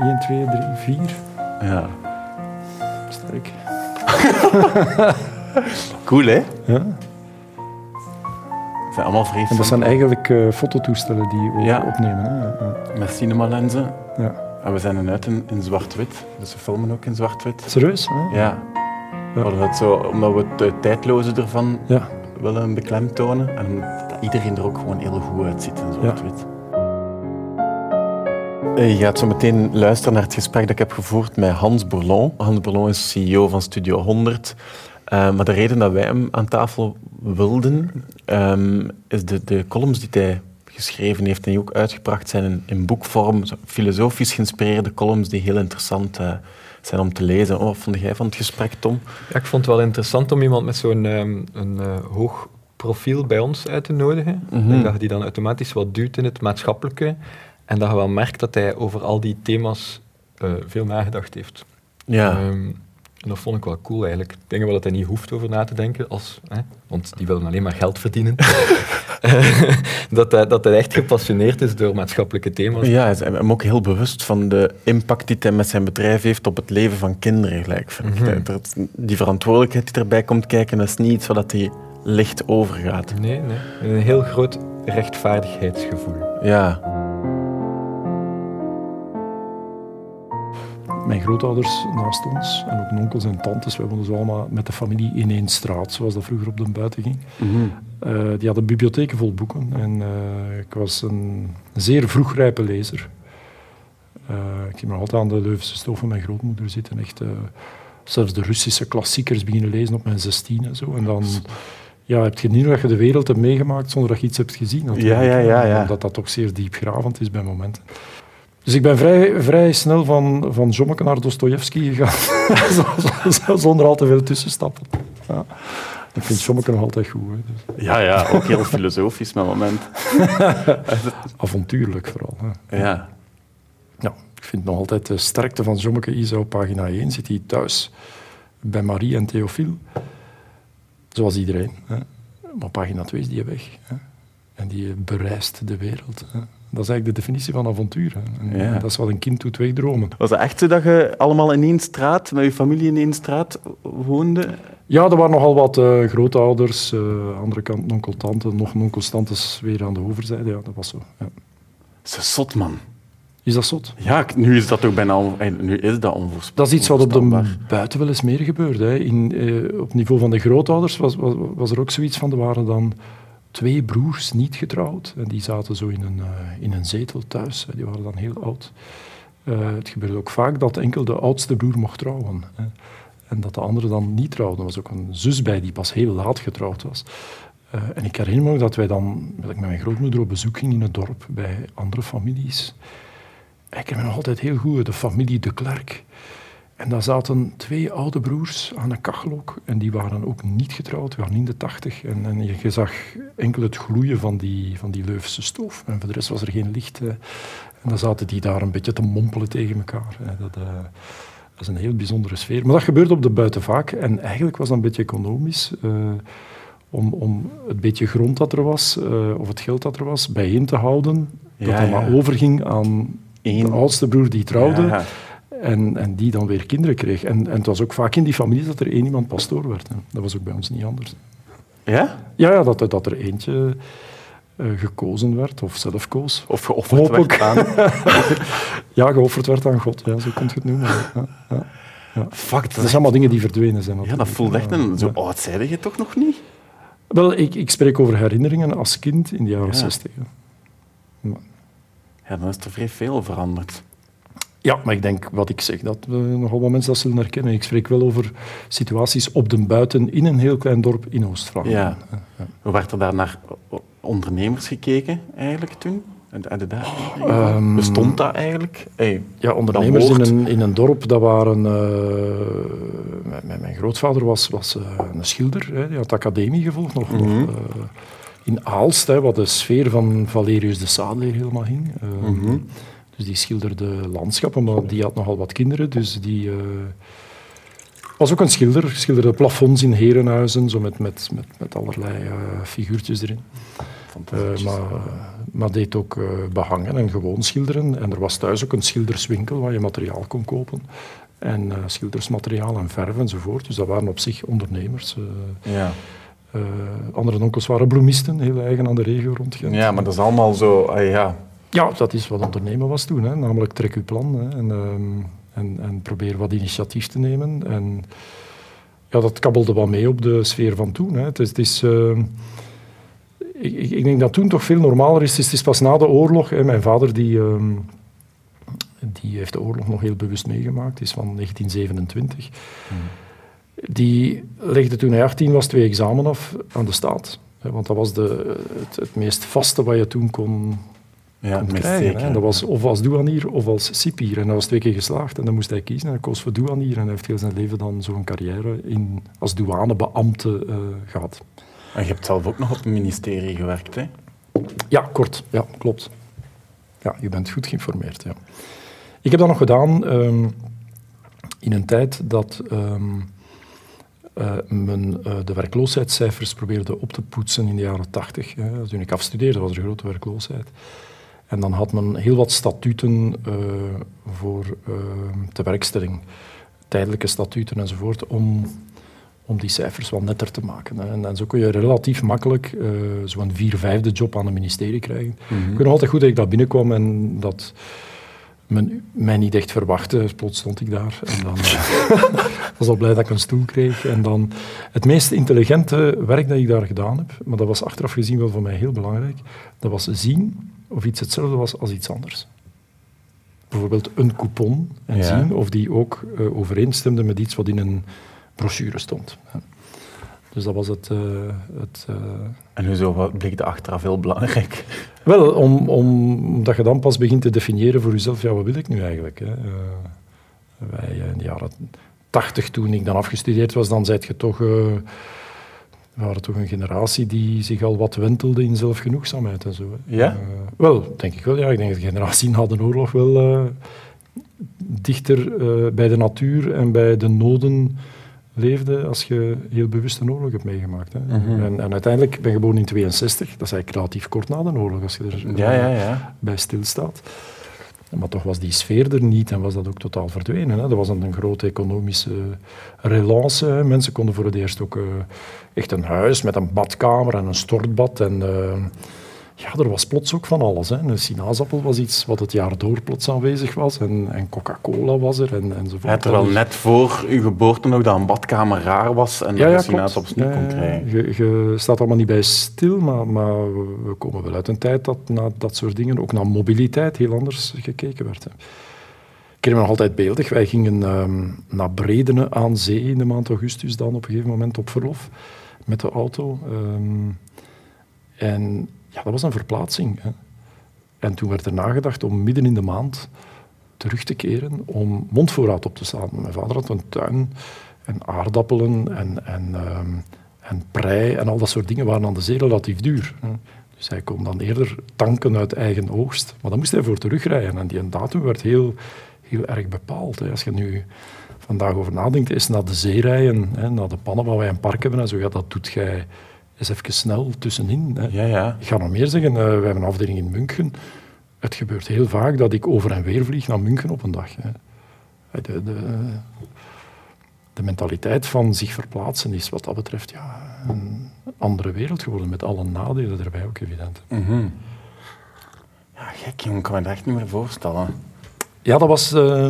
1, 2, 3, 4. Ja. Sterk. Cool, hè? Ja. Het zijn allemaal En dat zijn eigenlijk eh, fototoestellen die we Ja. opnemen. Hè? Ja. met cinemalenzen. Ja. En we zijn eruit in, in zwart-wit. Dus we filmen ook in zwart-wit. Serieus? Hè? Ja. Het zo, omdat we het tijdloze ervan Ja. willen beklemtonen. En dat iedereen er ook gewoon heel goed uitziet in zwart-wit. Eh, Je gaat zo meteen luisteren naar het gesprek dat ik heb gevoerd met Hans Bourlon. Hans Bourlon is CEO van Studio 100. Eh, maar de reden dat wij hem aan tafel wilden, ehm, is de, de columns die hij geschreven heeft en die ook uitgebracht zijn in, in boekvorm. Filosofisch geïnspireerde columns die heel interessant eh, zijn om te lezen. Oh, wat vond jij van het gesprek, Tom? Ja, ik vond het wel interessant om iemand met zo'n ehm, een, eh, hoog profiel bij ons uit te nodigen. Mhm. Ik denk dat je die dan automatisch wat duwt in het maatschappelijke. En dat je wel merkt dat hij over al die thema's eh, veel nagedacht heeft. Ja. Ehm, en dat vond ik wel cool eigenlijk. Ik denk wel dat hij niet hoeft over na te denken, als, hè, want die willen alleen maar geld verdienen. dat, hij, dat hij echt gepassioneerd is door maatschappelijke thema's. Ja, hij is hem ook heel bewust van de impact die hij met zijn bedrijf heeft op het leven van kinderen. Gelijk, vind. Mhm. Dat- Die verantwoordelijkheid die erbij komt kijken, dat is niet iets wat hij licht overgaat. Nee, nee. Een heel groot rechtvaardigheidsgevoel. Ja, Mijn grootouders naast ons en ook onkels en tantes, wij woonden zo allemaal met de familie in één straat, zoals dat vroeger op de buiten ging. Eh, die hadden bibliotheken vol boeken en eh, ik was een zeer vroegrijpe lezer. Eh, ik ging nog altijd aan de Leuvense van mijn grootmoeder zitten, echt zelfs de Russische klassiekers beginnen lezen op mijn zestien en zo. En dan ja, heb je niet nog dat je de wereld hebt meegemaakt zonder dat je iets hebt gezien. Ja, ja, ja, ja. Omdat dat toch zeer diepgravend is bij momenten. Dus ik ben vrij, vrij snel van, van Jommeke naar Dostojevski gegaan, zonder al te veel tussenstappen. Ja. Ik vind Jommeke nog altijd goed. Hè. Dus ja, ja ook heel filosofisch met moment. avontuurlijk vooral. Hè. Ja. Ja, ik vind nog altijd de sterkte van Jommeke Isa op pagina 1. Zit hij thuis bij Marie en Theophile. Zoals iedereen. Hè. Maar pagina 2 is die weg. Hè. En die bereist de wereld. Hè. Dat is eigenlijk de definitie van avontuur. Hè. En Ja. Dat is wat een kind doet wegdromen. Was het echt zo dat je allemaal in één straat, met je familie in één straat woonde? Ja, er waren nogal wat eh, grootouders. eh andere kant onkel, tante. Nog tantes weer aan de overzijde. Ja, dat was zo. Ja. Ze zot, man. Is dat zot? Ja, nu is dat toch bijna... eh, Nu is dat onvoorspelbaar. Dat is iets wat op de buiten wel eens meer gebeurt. Hè. In, eh, op niveau van de grootouders was, was, was er ook zoiets van, er waren dan twee broers niet getrouwd. En die zaten zo in een, eh, in een zetel thuis. Die waren dan heel oud. Eh, het gebeurde ook vaak dat enkel de oudste broer mocht trouwen. En dat de andere dan niet trouwde. Er was ook een zus bij die pas heel laat getrouwd was. Eh, en ik herinner me dat wij dan dat ik met mijn grootmoeder op bezoek ging in het dorp bij andere families. Ik ken me nog altijd heel goed, de familie De Klerk. En daar zaten twee oude broers aan een kachel ook. En die waren ook niet getrouwd, waren in de tachtig. En, en je zag enkel het gloeien van die, van die Leuvense stoof. En voor de rest was er geen licht. eh. En dan zaten die daar een beetje te mompelen tegen elkaar. Dat, eh, dat is een heel bijzondere sfeer. Maar dat gebeurde op de buiten vaak. En eigenlijk was dat een beetje economisch. eh, om, om het beetje grond dat er was, of het geld dat er was, bijeen te houden. Ja, dat dat ja. maar overging aan Eén. de oudste broer die trouwde. Ja. En, en die dan weer kinderen kreeg. En, en het was ook vaak in die familie dat er één iemand pastoor werd. Hè. Dat was ook bij ons niet anders. Ja? Ja, ja dat, er- dat er eentje eh, gekozen werd, of zelf koos. Of geofferd Hopelijk. werd aan... Ja, geofferd werd aan God, ja, zo kun je het noemen. Ja, ja. Fuck, Dat dat, zijn allemaal dingen die verdwenen zijn. ja, dat voelt echt een... Zo Ja. oud zei je toch nog niet? Wel, ik, ik spreek over herinneringen als kind in de jaren Ja. 60. ja. Ja, dan is er vrij veel veranderd. Ja, maar ik denk wat ik zeg, dat we nogal wat mensen dat zullen herkennen. Ik spreek wel over situaties op de buiten in een heel klein dorp in Oost-Vlaanderen. Ja. Hoe werd er daar naar ondernemers gekeken eigenlijk toen? Ehm, Bestond dat eigenlijk? Hey, Ja, ondernemers in een, in een dorp, dat waren... eh, mijn- mijn, grootvader was, was eh, een schilder, hè, die had de academie gevolgd, nog, Mhm. nog, eh, in Aalst, hè, wat de sfeer van Valerius de Sade helemaal hing. Eh, Mhm. Dus die schilderde landschappen, maar die had nogal wat kinderen, dus die... eh, was ook een schilder, schilderde plafonds in herenhuizen, zo met, met, met, met allerlei eh, figuurtjes erin. Fantastisch. maar maar deed ook uh, behangen en gewoon schilderen. En er was thuis ook een schilderswinkel waar je materiaal kon kopen. En uh, schildersmateriaal en verf enzovoort. Dus dat waren op zich ondernemers. ja. andere onkels waren bloemisten, heel eigen aan de regio rond Gent. Ja, maar dat is allemaal zo... ja. Ja, dat is wat ondernemen was toen. Hè. Namelijk trek uw plan hè, en, ehm, en, en probeer wat initiatief te nemen. En ja, dat kabbelde wat mee op de sfeer van toen. Hè. Het is... Het is ehm, ik, ik, denk dat toen toch veel normaler is. Het is pas na de oorlog. Hè, mijn vader die, uh, die heeft de oorlog nog heel bewust meegemaakt. is van 1927. Hmm. Die legde toen hij 18 was twee examen af aan de staat. Hè, want dat was de, het, het, meest vaste wat je toen kon, ja, kon krijgen. Hè. Dat was of als douanier of als cipier. En dat was twee keer geslaagd. En dan moest hij kiezen. En hij koos voor douanier. En hij heeft heel zijn leven dan zo'n carrière in, als douanebeambte uh, gehad. En je hebt zelf ook nog op een ministerie gewerkt, hè? Ja, kort. Ja, klopt. Ja, je bent goed geïnformeerd, ja. Ik heb dat nog gedaan um, in een tijd dat um, uh, men uh, de werkloosheidscijfers probeerde op te poetsen in de jaren tachtig. Toen ik afstudeerde was er grote werkloosheid. En dan had men heel wat statuten uh, voor tewerkstelling, tijdelijke statuten enzovoort, om om die cijfers wat netter te maken. En, en, zo kun je relatief makkelijk uh, zo'n vier vijfde job aan het ministerie krijgen. Mm -hmm. Ik weet nog altijd goed dat ik daar binnenkwam en dat men mij niet echt verwachtte. Plots stond ik daar en dan was al blij dat ik een stoel kreeg. En dan het meest intelligente werk dat ik daar gedaan heb, maar dat was achteraf gezien wel voor mij heel belangrijk, dat was zien of iets hetzelfde was als iets anders bijvoorbeeld een coupon en ja. zien of die ook uh, overeenstemde met iets wat in een brochure stond. Dus dat was het. Uh, het uh... En hoezo bleek de achteraf heel belangrijk? Wel, om, om, omdat je dan pas begint te definiëren voor jezelf, ja, wat wil ik nu eigenlijk? Hè? Uh, wij in de jaren tachtig, toen ik dan afgestudeerd was, dan zei je toch. We waren toch een generatie die zich al wat wentelde in zelfgenoegzaamheid en zo. Hè. Ja? wel, denk ik wel. Ja. Ik denk dat de generatie na de oorlog wel dichter bij de natuur en bij de noden leefde als je heel bewust een oorlog hebt meegemaakt. Hè. Mhm. en, en, uiteindelijk ben je geboren in 62, dat is eigenlijk relatief kort na de oorlog als je er ja, ja, ja. bij stilstaat. Maar toch was die sfeer er niet en was dat ook totaal verdwenen. Hè. Was een, een grote economische relance. Mensen konden voor het eerst ook uh, echt een huis met een badkamer en een stortbad. En, uh, ja, er was plots ook van alles. Hè. Een sinaasappel was iets wat het jaar door plots aanwezig was. En, en Coca-Cola was er en, enzovoort. Ja, terwijl net voor uw geboorte nog dat een badkamer raar was en ja, dat je sinaasappels niet kon krijgen. Je, je, staat allemaal niet bij stil, maar, maar, we komen wel uit een tijd dat naar dat soort dingen, ook naar mobiliteit, heel anders gekeken werd. Hè. Ik herinner me nog altijd beeldig. Wij gingen um, naar Bredene aan zee in de maand augustus dan op een gegeven moment op verlof met de auto. Um, en ja, dat was een verplaatsing. Hè. En toen werd er nagedacht om midden in de maand terug te keren om mondvoorraad op te staan. Mijn vader had een tuin en aardappelen en, en, um, en prei en al dat soort dingen waren aan de zee relatief duur. Dus hij kon dan eerder tanken uit eigen oogst. Maar dan moest hij voor terugrijden. En die datum werd heel, heel erg bepaald. Hè. Als je nu vandaag over nadenkt, is naar de zee rijden, hè, naar de pannen waar wij een park hebben en zo, ja, dat doet jij eens even snel tussenin. Hè. Ja, ja. Ik ga nog meer zeggen, uh, wij hebben een afdeling in München. Het gebeurt heel vaak dat ik over en weer vlieg naar München op een dag. Hè. De, de, de, mentaliteit van zich verplaatsen is wat dat betreft ja, een andere wereld geworden, met alle nadelen erbij ook evident. Mm -hmm. Ja, gek, ik kan me dat echt niet meer voorstellen. Ja, dat was, uh,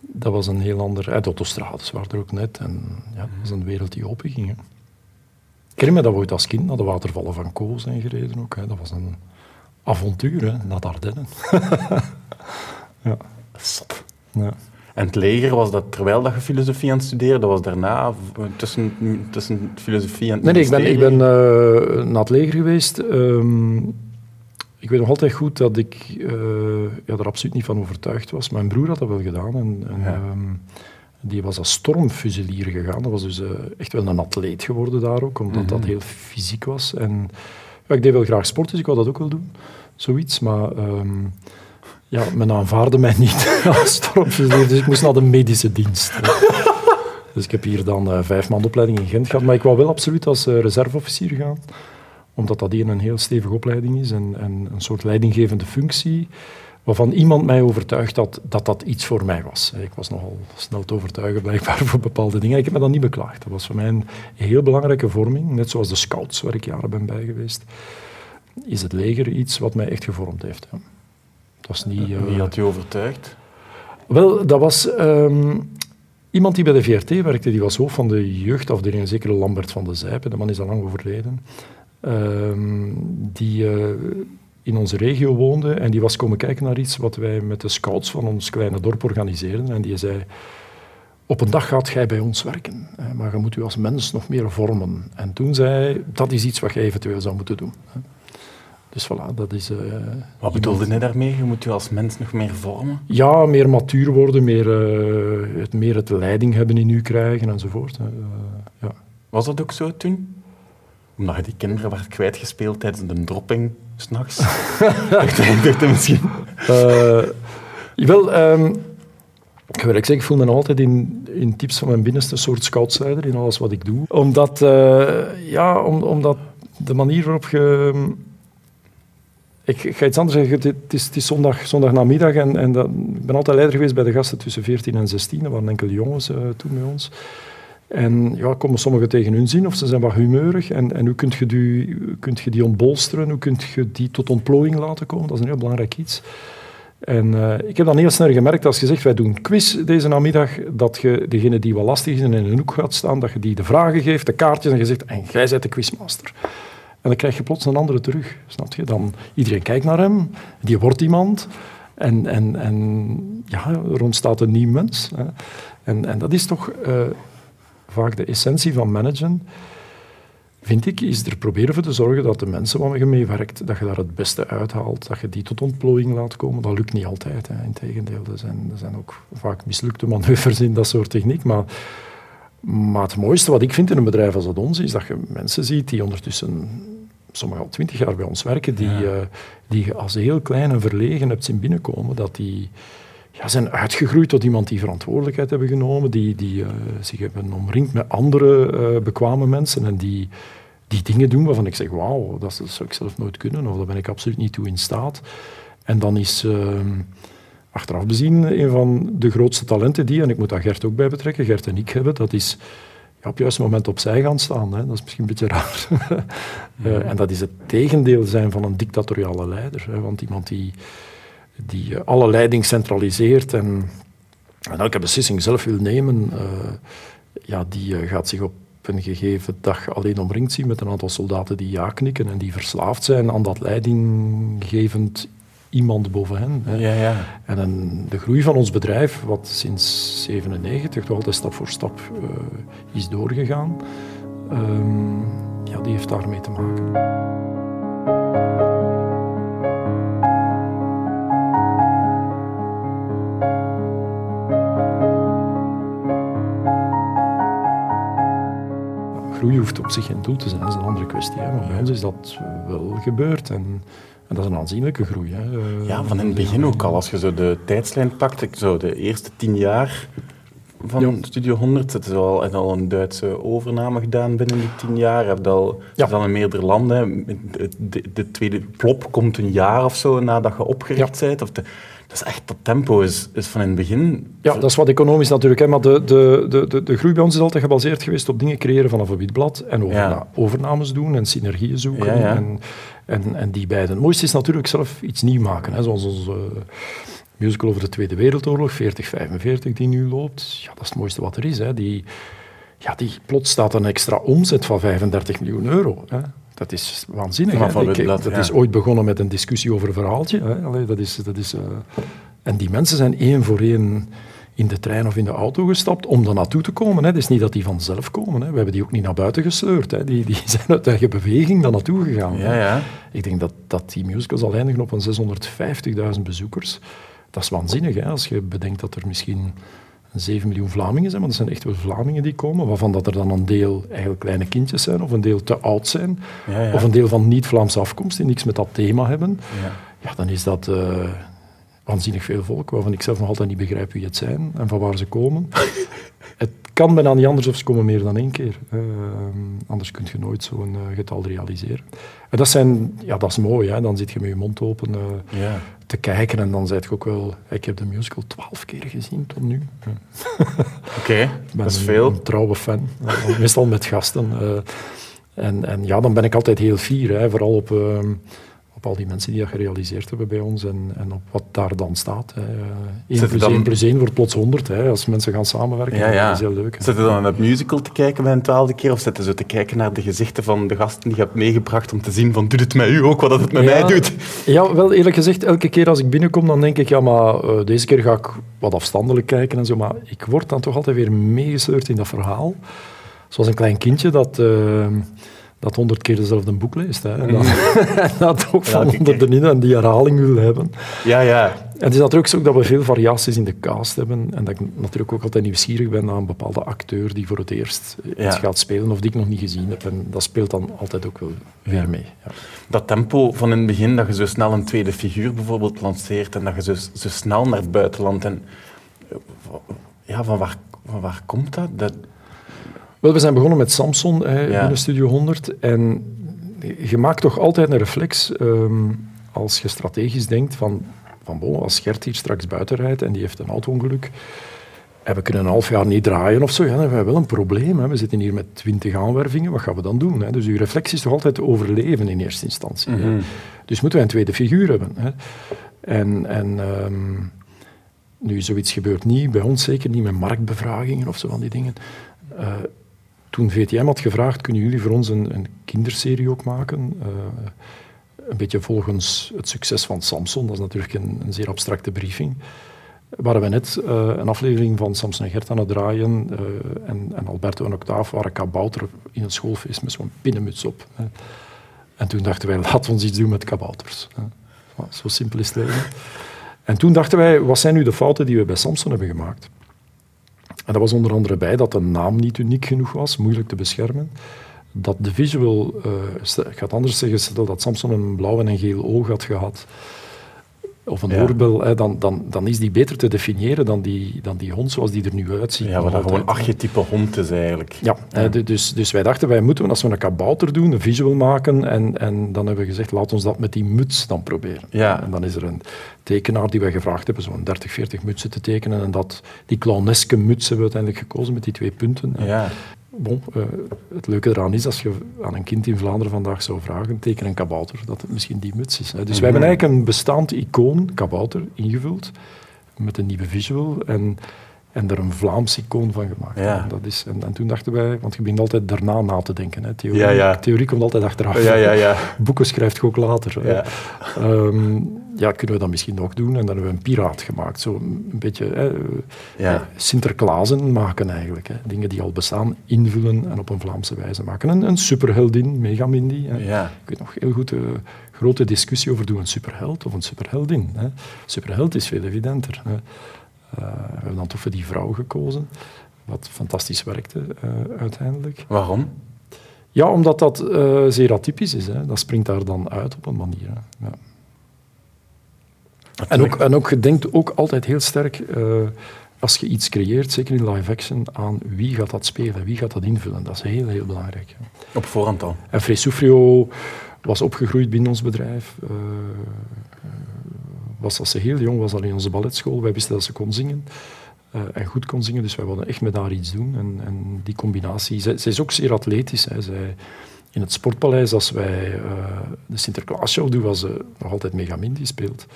dat was een heel ander... Uh, de autostrades waren er ook net. En ja, dat was een wereld die openging. Ik herinner me dat we ooit als kind naar de watervallen van Ko zijn gereden ook. Hè. Dat was een avontuur, hè, naar de Ardennen. ja. Zot. Ja. En het leger, was dat terwijl dat je filosofie aan het studeren? Dat was daarna, tussen, tussen filosofie en het Nee, nee ik ben, ik ben uh, naar het leger geweest. Um, ik weet nog altijd goed dat ik uh, ja, er absoluut niet van overtuigd was. Mijn broer had dat wel gedaan. En, en Ja. um, die was als stormfusilier gegaan. Dat was dus uh, echt wel een atleet geworden daar ook, omdat dat heel fysiek was. En ja, ik deed wel graag sport, dus ik wou dat ook wel doen. Zoiets, maar um, ja, men aanvaarde mij niet als stormfusilier, dus ik moest naar de medische dienst. dus ik heb hier dan uh, vijf maand opleiding in Gent gehad, maar ik wou wel absoluut als uh, reserveofficier gaan omdat dat hier een heel stevige opleiding is en, en een soort leidinggevende functie, waarvan iemand mij overtuigd had dat dat iets voor mij was. Ik was nogal snel te overtuigen blijkbaar voor bepaalde dingen. Ik heb me dan niet beklaagd. Dat was voor mij een heel belangrijke vorming, net zoals de scouts waar ik jaren ben bij geweest. Is het leger iets wat mij echt gevormd heeft. Ja. Dat was niet, uh, Wie had je overtuigd? Wel, dat was ehm, iemand die bij de VRT werkte, die was hoofd van de jeugdafdeling, een zekere Lambert van de Zijpen, de man is al lang overleden, ehm, die uh, in onze regio woonde en die was komen kijken naar iets wat wij met de scouts van ons kleine dorp organiseerden en die zei, op een dag gaat jij bij ons werken, maar je moet u als mens nog meer vormen. En toen zei hij, dat is iets wat je eventueel zou moeten doen. Dus voilà, dat is... Uh, Wat bedoelde hij daarmee? Je moet je als mens nog meer vormen? Ja, meer matuur worden, meer, uh, het, meer het leiding hebben in u krijgen enzovoort. Uh, ja. Was dat ook zo toen? Omdat je die kinderen werd kwijtgespeeld tijdens de dropping, s'nachts? je misschien? wel, um, ik wil zeggen, ik voel me altijd in, in tips van mijn binnenste soort scoutsleider in alles wat ik doe. Omdat, ja, om, omdat de manier waarop je ik, ik, ga iets anders zeggen. Het is, het zondag, zondagnamiddag en, en dat, ik ben altijd leider geweest bij de gasten tussen 14 en 16. Er waren enkele jongens uh, toen bij ons. En ja, komen sommigen tegen hun zin of ze zijn wat humeurig. En, en hoe kun je, die, die ontbolsteren? Hoe kun je die tot ontplooiing laten komen? Dat is een heel belangrijk iets. En uh, ik heb dan heel snel gemerkt, als je zegt, wij doen quiz deze namiddag, dat je degene die wat lastig is en in een hoek gaat staan, dat je die de vragen geeft, de kaartjes, en je zegt, en jij bent de quizmaster. En dan krijg je plots een andere terug, snap je? Dan, iedereen kijkt naar hem, die wordt iemand. En, en, en ja, er ontstaat een nieuw mens. Hè. En, en dat is toch uh, vaak de essentie van managen, vind ik, is er proberen voor te zorgen dat de mensen waar je mee werkt, dat je daar het beste uithaalt, dat je die tot ontplooiing laat komen. Dat lukt niet altijd, hè. integendeel. Er zijn, er zijn ook vaak mislukte manoeuvres in dat soort techniek, maar maar het mooiste wat ik vind in een bedrijf als dat ons is dat je mensen ziet die ondertussen sommigen al twintig jaar bij ons werken, die, ja. uh, die je als heel klein en verlegen hebt zien binnenkomen, dat die ja, zijn uitgegroeid tot iemand die verantwoordelijkheid hebben genomen, die, die uh, zich hebben omringd met andere uh, bekwame mensen en die, die dingen doen waarvan ik zeg, wauw, dat zou ik zelf nooit kunnen of daar ben ik absoluut niet toe in staat. En dan is ehm, achteraf bezien een van de grootste talenten die, en ik moet daar Gert ook bij betrekken, Gert en ik hebben, dat is ja, op het juiste moment opzij gaan staan. Hè. Dat is misschien een beetje raar. uh, en dat is het tegendeel zijn van een dictatoriale leider. Hè. Want iemand die, die eh, alle leiding centraliseert en, en, elke beslissing zelf wil nemen, uh, ja, die gaat zich op een gegeven dag alleen omringd zien met een aantal soldaten die ja knikken en die verslaafd zijn aan dat leidinggevend iemand boven hen. Hè. Ja, ja. En een, de groei van ons bedrijf, wat sinds 97 toch altijd stap voor stap uh, is doorgegaan, um, ja, die heeft daarmee te maken. Groei hoeft op zich geen doel te zijn, dat is een andere kwestie. Hè. Maar bij ons is dat wel gebeurd. En en dat is een aanzienlijke groei. Hè. Eh, ja, van in het begin ook al. Als je zo de tijdslijn pakt, zo de eerste tien jaar van ja. Studio 100. Het is al, het al een Duitse overname gedaan binnen die tien jaar. Je hebt al, ja. al in meerdere landen. De, de, tweede plop komt een jaar of zo nadat je opgericht ja. bent. Of de, dat is echt, dat tempo is, is van in het begin... Ja, dat is wat economisch natuurlijk. Hè, maar de, de, de, de, de groei bij ons is altijd gebaseerd geweest op dingen creëren vanaf een witblad en overna overnames doen en synergieën zoeken. En, en, en die beiden. Het mooiste is natuurlijk zelf iets nieuw maken. Hè, zoals onze musical over de Tweede Wereldoorlog, 4045, die nu loopt. Ja, dat is het mooiste wat er is. Hè. Die, ja, die, plots staat een extra omzet van 35 miljoen euro. Hè. Dat is waanzinnig. Ik, dat ja. is ooit begonnen met een discussie over een verhaaltje. Hè. Allee, dat is, dat is, uh... En die mensen zijn één voor één in de trein of in de auto gestapt om daar naartoe te komen. Hè. Het is niet dat die vanzelf komen. Hè. We hebben die ook niet naar buiten gesleurd. Hè. Die, die zijn uit eigen beweging daar naartoe gegaan. Ja, ja. Ik denk dat, dat die musical zal eindigen op een 650.000 bezoekers. Dat is waanzinnig, hè, als je bedenkt dat er misschien 7 miljoen Vlamingen zijn, maar dat zijn echt wel Vlamingen die komen, waarvan dat er dan een deel eigenlijk kleine kindjes zijn, of een deel te oud zijn, ja, ja. of een deel van niet-Vlaamse afkomst, die niks met dat thema hebben. Ja, ja dan is dat... Uh, waanzinnig veel volk, waarvan ik zelf nog altijd niet begrijp wie het zijn en van waar ze komen. het kan bijna niet anders of ze komen meer dan één keer. Uh, anders kun je nooit zo'n uh, getal realiseren. En dat, zijn, ja, dat is mooi, hè? dan zit je met je mond open uh, ja. te kijken en dan zeg je ook wel... Ik heb de musical twaalf keer gezien tot nu. Oké, okay, dat is veel. Een trouwe fan, meestal met gasten. en, en ja, dan ben ik altijd heel fier, hè? vooral op ehm, op al die mensen die dat gerealiseerd hebben bij ons en, en op wat daar dan staat. Hè. 1 plus dan... 1 plus 1 wordt plots 100 hè, als mensen gaan samenwerken. Ja, ja. Dat is heel leuk. Zit je dan naar het musical te kijken bij een twaalfde keer of zit je zo te kijken naar de gezichten van de gasten die je hebt meegebracht om te zien van doet het met u ook wat het met mij doet? Ja, wel eerlijk gezegd, elke keer als ik binnenkom dan denk ik ja, maar uh, deze keer ga ik wat afstandelijk kijken en zo, maar ik word dan toch altijd weer meegesleurd in dat verhaal. Zoals een klein kindje dat... Uh, dat honderd keer dezelfde boek leest. Hè. En dat, dat ook van onderin en die herhaling wil hebben. Ja, ja. En het is natuurlijk zo dat we veel variaties in de cast hebben. En dat ik natuurlijk ook altijd nieuwsgierig ben naar een bepaalde acteur die voor het eerst iets gaat spelen of die ik nog niet gezien heb. En dat speelt dan altijd ook wel weer mee. Ja. Dat tempo van in het begin, dat je zo snel een tweede figuur bijvoorbeeld lanceert en dat je zo, zo snel naar het buitenland... En, ja, van waar, van waar komt dat? dat wel, we zijn begonnen met Samson hè, in de Studio 100. En je maakt toch altijd een reflex ehm, als je strategisch denkt van, van bon, als Gert hier straks buiten rijdt en die heeft een auto-ongeluk en we kunnen een half jaar niet draaien of zo, ja, dan hebben we wel een probleem. Hè. We zitten hier met twintig aanwervingen, wat gaan we dan doen? Hè? Dus uw reflex is toch altijd overleven in eerste instantie. Mhm. Dus moeten wij een tweede figuur hebben. Hè? En, en um, nu, zoiets gebeurt niet, bij ons zeker niet met marktbevragingen of zo van die dingen. Uh, toen VTM had gevraagd, kunnen jullie voor ons een, een kinderserie ook maken? Uh, een beetje volgens het succes van Samson, dat is natuurlijk een, een zeer abstracte briefing. Waren we net uh, een aflevering van Samson en Gert aan het draaien uh, en, en, Alberto en Octaaf waren kabouter in het schoolfeest met zo'n pinnenmuts op. Hè. En toen dachten wij, laten we ons iets doen met kabouters. Hè. Zo simpel is het leven. En toen dachten wij, wat zijn nu de fouten die we bij Samson hebben gemaakt? En dat was onder andere bij dat de naam niet uniek genoeg was, moeilijk te beschermen. Dat de visual, uh, ik ga het anders zeggen, stel dat Samson een blauw en een geel oog had gehad, of een ja. oorbel, dan, dan, dan is die beter te definiëren dan die, dan die hond zoals die er nu uitziet. Ja, wat dat gewoon archetype hond is eigenlijk. Ja, ja. dus, dus wij dachten, wij moeten, als we een kabouter doen, een visual maken, en, en dan hebben we gezegd, laat ons dat met die muts dan proberen. Ja. En dan is er een tekenaar die wij gevraagd hebben, zo'n 30, 40 mutsen te tekenen, en dat, die clowneske muts hebben we uiteindelijk gekozen met die twee punten. Ja. Bon, uh, het leuke eraan is, als je aan een kind in Vlaanderen vandaag zou vragen, teken een kabouter, dat het misschien die muts is. Hè. Dus mm -hmm. wij hebben eigenlijk een bestaand icoon, kabouter, ingevuld, met een nieuwe visual en, en er een Vlaams icoon van gemaakt. Ja. En, dat is, en, en, toen dachten wij, want je begint altijd daarna na te denken. Hè. Theorie, ja, ja. theorie komt altijd achteraf. Boeken schrijft je ook later. Ja. Um, ja, kunnen we dat misschien nog doen? En dan hebben we een piraat gemaakt. Zo een beetje hè, ja. Sinterklaasen maken eigenlijk. Hè. Dingen die al bestaan, invullen en op een Vlaamse wijze maken. Een, een superheldin, Megamindy. Ja. Ik weet nog heel goed de grote discussie over doen een superheld of een superheldin. Hè. Superheld is veel evidenter. Hè. Uh, we hebben dan toch voor die vrouw gekozen, wat fantastisch werkte uh, uiteindelijk. Waarom? Ja, omdat dat zeer atypisch is. Hè. Dat springt daar dan uit op een manier. Hè. Ja. En ook, en ook, je denkt ook altijd heel sterk, uh, als je iets creëert, zeker in live action, aan wie gaat dat spelen, wie gaat dat invullen. Dat is heel, heel belangrijk. Op voorhand al. En Fresufrio was opgegroeid binnen ons bedrijf. Uh, was als ze heel jong was al in onze balletschool. Wij wisten dat ze kon zingen. Uh, en goed kon zingen, dus wij wilden echt met haar iets doen. En, en die combinatie... Zij, zij, is ook zeer atletisch. Hè. Zij, in het Sportpaleis, als wij uh, de Sinterklaasshow doen, was ze nog altijd Megamin die speelt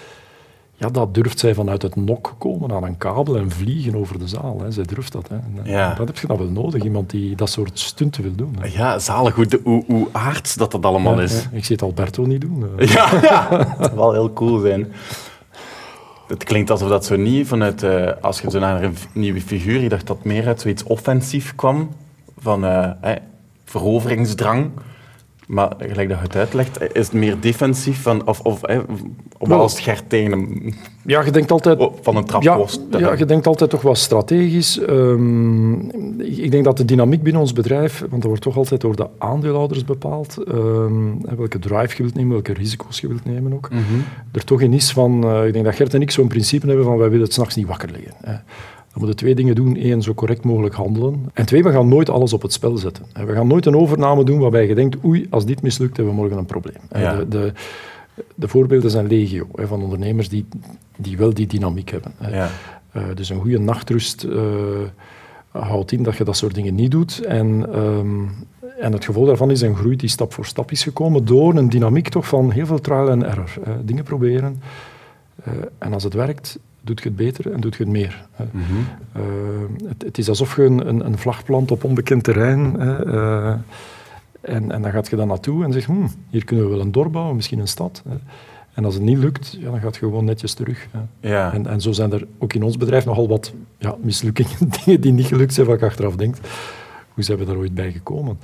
ja, dat durft zij vanuit het nok komen aan een kabel en vliegen over de zaal. Hè. Zij durft dat. Hè. En, ja. Dat heb je dan wel nodig, iemand die dat soort stunten wil doen. Hè. Ja, zalig hoe, hoe, hoe aards dat dat allemaal is. ik zie het Alberto niet doen. Ja, ja, dat zou wel heel cool zijn. Het klinkt alsof dat zo niet vanuit, uh, als je zo naar een nieuwe figuur, je dacht dat meer uit zoiets offensief kwam, van uh, veroveringsdrang. Maar gelijk dat je het uitlegt, is het meer defensief van, of, of, hè, of als Gert tegen hem Ja, je denkt altijd... van een trap Ja, was. ja, je denkt altijd toch wat strategisch. Ehm, ik denk dat de dynamiek binnen ons bedrijf, want dat wordt toch altijd door de aandeelhouders bepaald, ehm, welke drive je wilt nemen, welke risico's je wilt nemen ook, Mhm. er toch in is van, eh, ik denk dat Gert en ik zo'n principe hebben van wij willen het s'nachts niet wakker liggen. Hè. We moeten twee dingen doen. Eén, zo correct mogelijk handelen. En twee, we gaan nooit alles op het spel zetten. We gaan nooit een overname doen waarbij je denkt, oei, als dit mislukt, hebben we morgen een probleem. Ja. De, de, de voorbeelden zijn legio van ondernemers die, die wel die dynamiek hebben. Ja. Eh, dus een goede nachtrust eh, houdt in dat je dat soort dingen niet doet. En, ehm, en het gevolg daarvan is een groei die stap voor stap is gekomen door een dynamiek toch van heel veel trial and error. dingen proberen. Eh, en als het werkt, doet je het beter en doet je het meer. Mhm. Eh, het, het is alsof je een, een, een vlag plant op onbekend terrein. hè, eh, en, en dan gaat je daar naartoe en zegt, hm, hier kunnen we wel een dorp bouwen, misschien een stad. hè. En als het niet lukt, ja, dan gaat je gewoon netjes terug. hè. Ja. En, en zo zijn er ook in ons bedrijf nogal wat ja, mislukkingen, dingen die niet gelukt zijn, wat ik achteraf denk. Hoe zijn we daar ooit bij gekomen?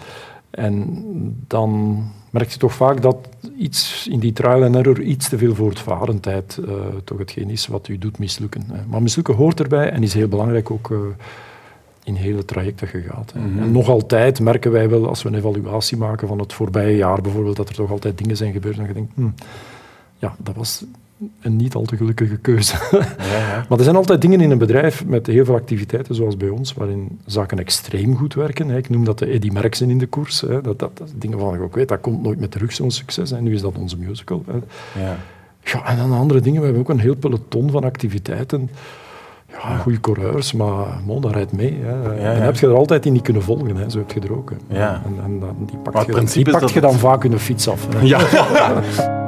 En dan merk je toch vaak dat iets in die trial and error iets te veel voortvarendheid eh, toch hetgeen is wat u doet mislukken. hè. Maar mislukken hoort erbij en is heel belangrijk ook eh, in hele traject dat je gaat. hè. Mhm. En nog altijd merken wij wel, als we een evaluatie maken van het voorbije jaar bijvoorbeeld, dat er toch altijd dingen zijn gebeurd en je denkt, hm, ja, dat was een niet al te gelukkige keuze. Ja, ja. Maar er zijn altijd dingen in een bedrijf met heel veel activiteiten, zoals bij ons, waarin zaken extreem goed werken. Ik noem dat de Eddy Merckxen in de koers. Dat, dat, dat dingen van, ik ook weet, dat komt nooit met terug, zo'n succes. En nu is dat onze musical. Ja. Ja, en dan andere dingen. We hebben ook een heel peloton van activiteiten. Ja, goede coureurs, maar man, dat rijdt mee. Hè. Ja, En heb je er altijd in niet kunnen volgen. Hè. Zo heb je er ook. hè. Ja. En, en dan, die pakt, je, die pakt dan het- vaak hun fiets af. hè. Ja.